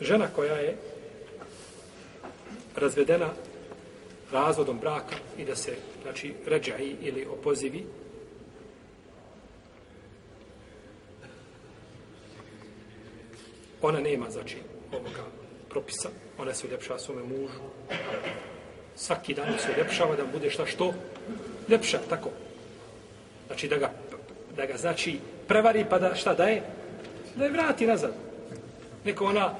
žena koja je razvedena razvodom braka i da se, znači, ređaji ili opozivi, ona nema, znači, ovoga propisa, ona se uljepšava svome mužu, svaki dan se uljepšava da bude šta što ljepša, tako. Znači da ga, da ga znači prevari pa da šta daje? Da je vrati nazad. Neko ona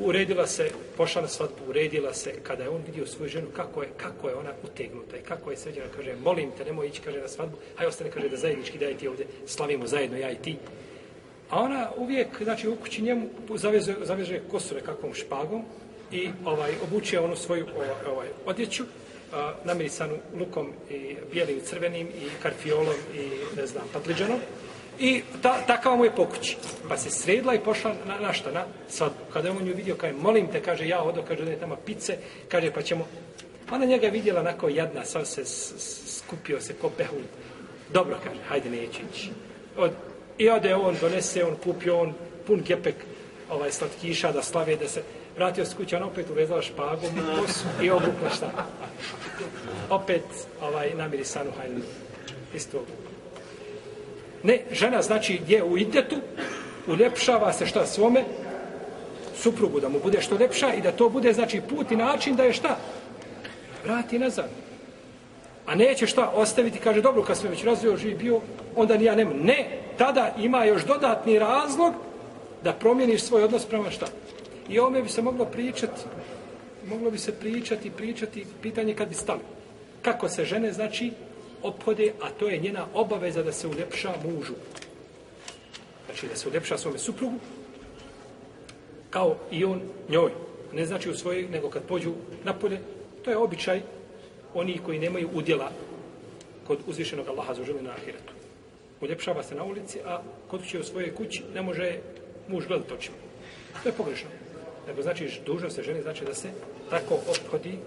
uredila se, pošla na svadbu, uredila se, kada je on vidio svoju ženu, kako je, kako je ona utegnuta i kako je sređena, kaže, molim te, nemoj ići, kaže, na svadbu, hajde ostane, kaže, da zajednički daj ti ovdje, slavimo zajedno, ja i ti. A ona uvijek, znači, u kući njemu zaveže, zaveže kosure kakvom špagom i ovaj obuče onu svoju ovaj, odjeću, a, namirisanu lukom i bijelim crvenim i karfiolom i, ne znam, patliđanom. I ta, takava mu je pokući. Pa se sredla i pošla na, na šta? Na sad, kada je on nju vidio, kaže, molim te, kaže, ja odo, kaže, da je tamo pice, kaže, pa ćemo... Ona njega je vidjela onako jadna, sad se skupio se ko behul. Dobro, kaže, hajde, neće ići. Od, I ode on, donese, on kupio, on pun gepek ovaj, slatkiša da slave, da se vratio se kuće, ona opet uvezala špagom u kosu i obukla šta. Opet ovaj, namirisanu hajde. Isto obukla. Ne, žena znači je u idetu, uljepšava se šta svome suprugu, da mu bude što lepša i da to bude znači put i način da je šta? Vrati nazad. A neće šta ostaviti, kaže, dobro, kad sam već razvio živ bio, onda ni ja nemam. Ne, tada ima još dodatni razlog da promijeniš svoj odnos prema šta. I ovome bi se moglo pričati, moglo bi se pričati, pričati, pitanje kad bi stali. Kako se žene, znači, ophode, a to je njena obaveza da se uljepša mužu. Znači da se uljepša svome suprugu, kao i on njoj. Ne znači u svojoj, nego kad pođu napolje, to je običaj oni koji nemaju udjela kod uzvišenog Allaha za na ahiretu. Uljepšava se na ulici, a kod će u svojoj kući ne može muž gledati očima. To je pogrešno. Nego znači dužno se ženi znači da se tako ophodi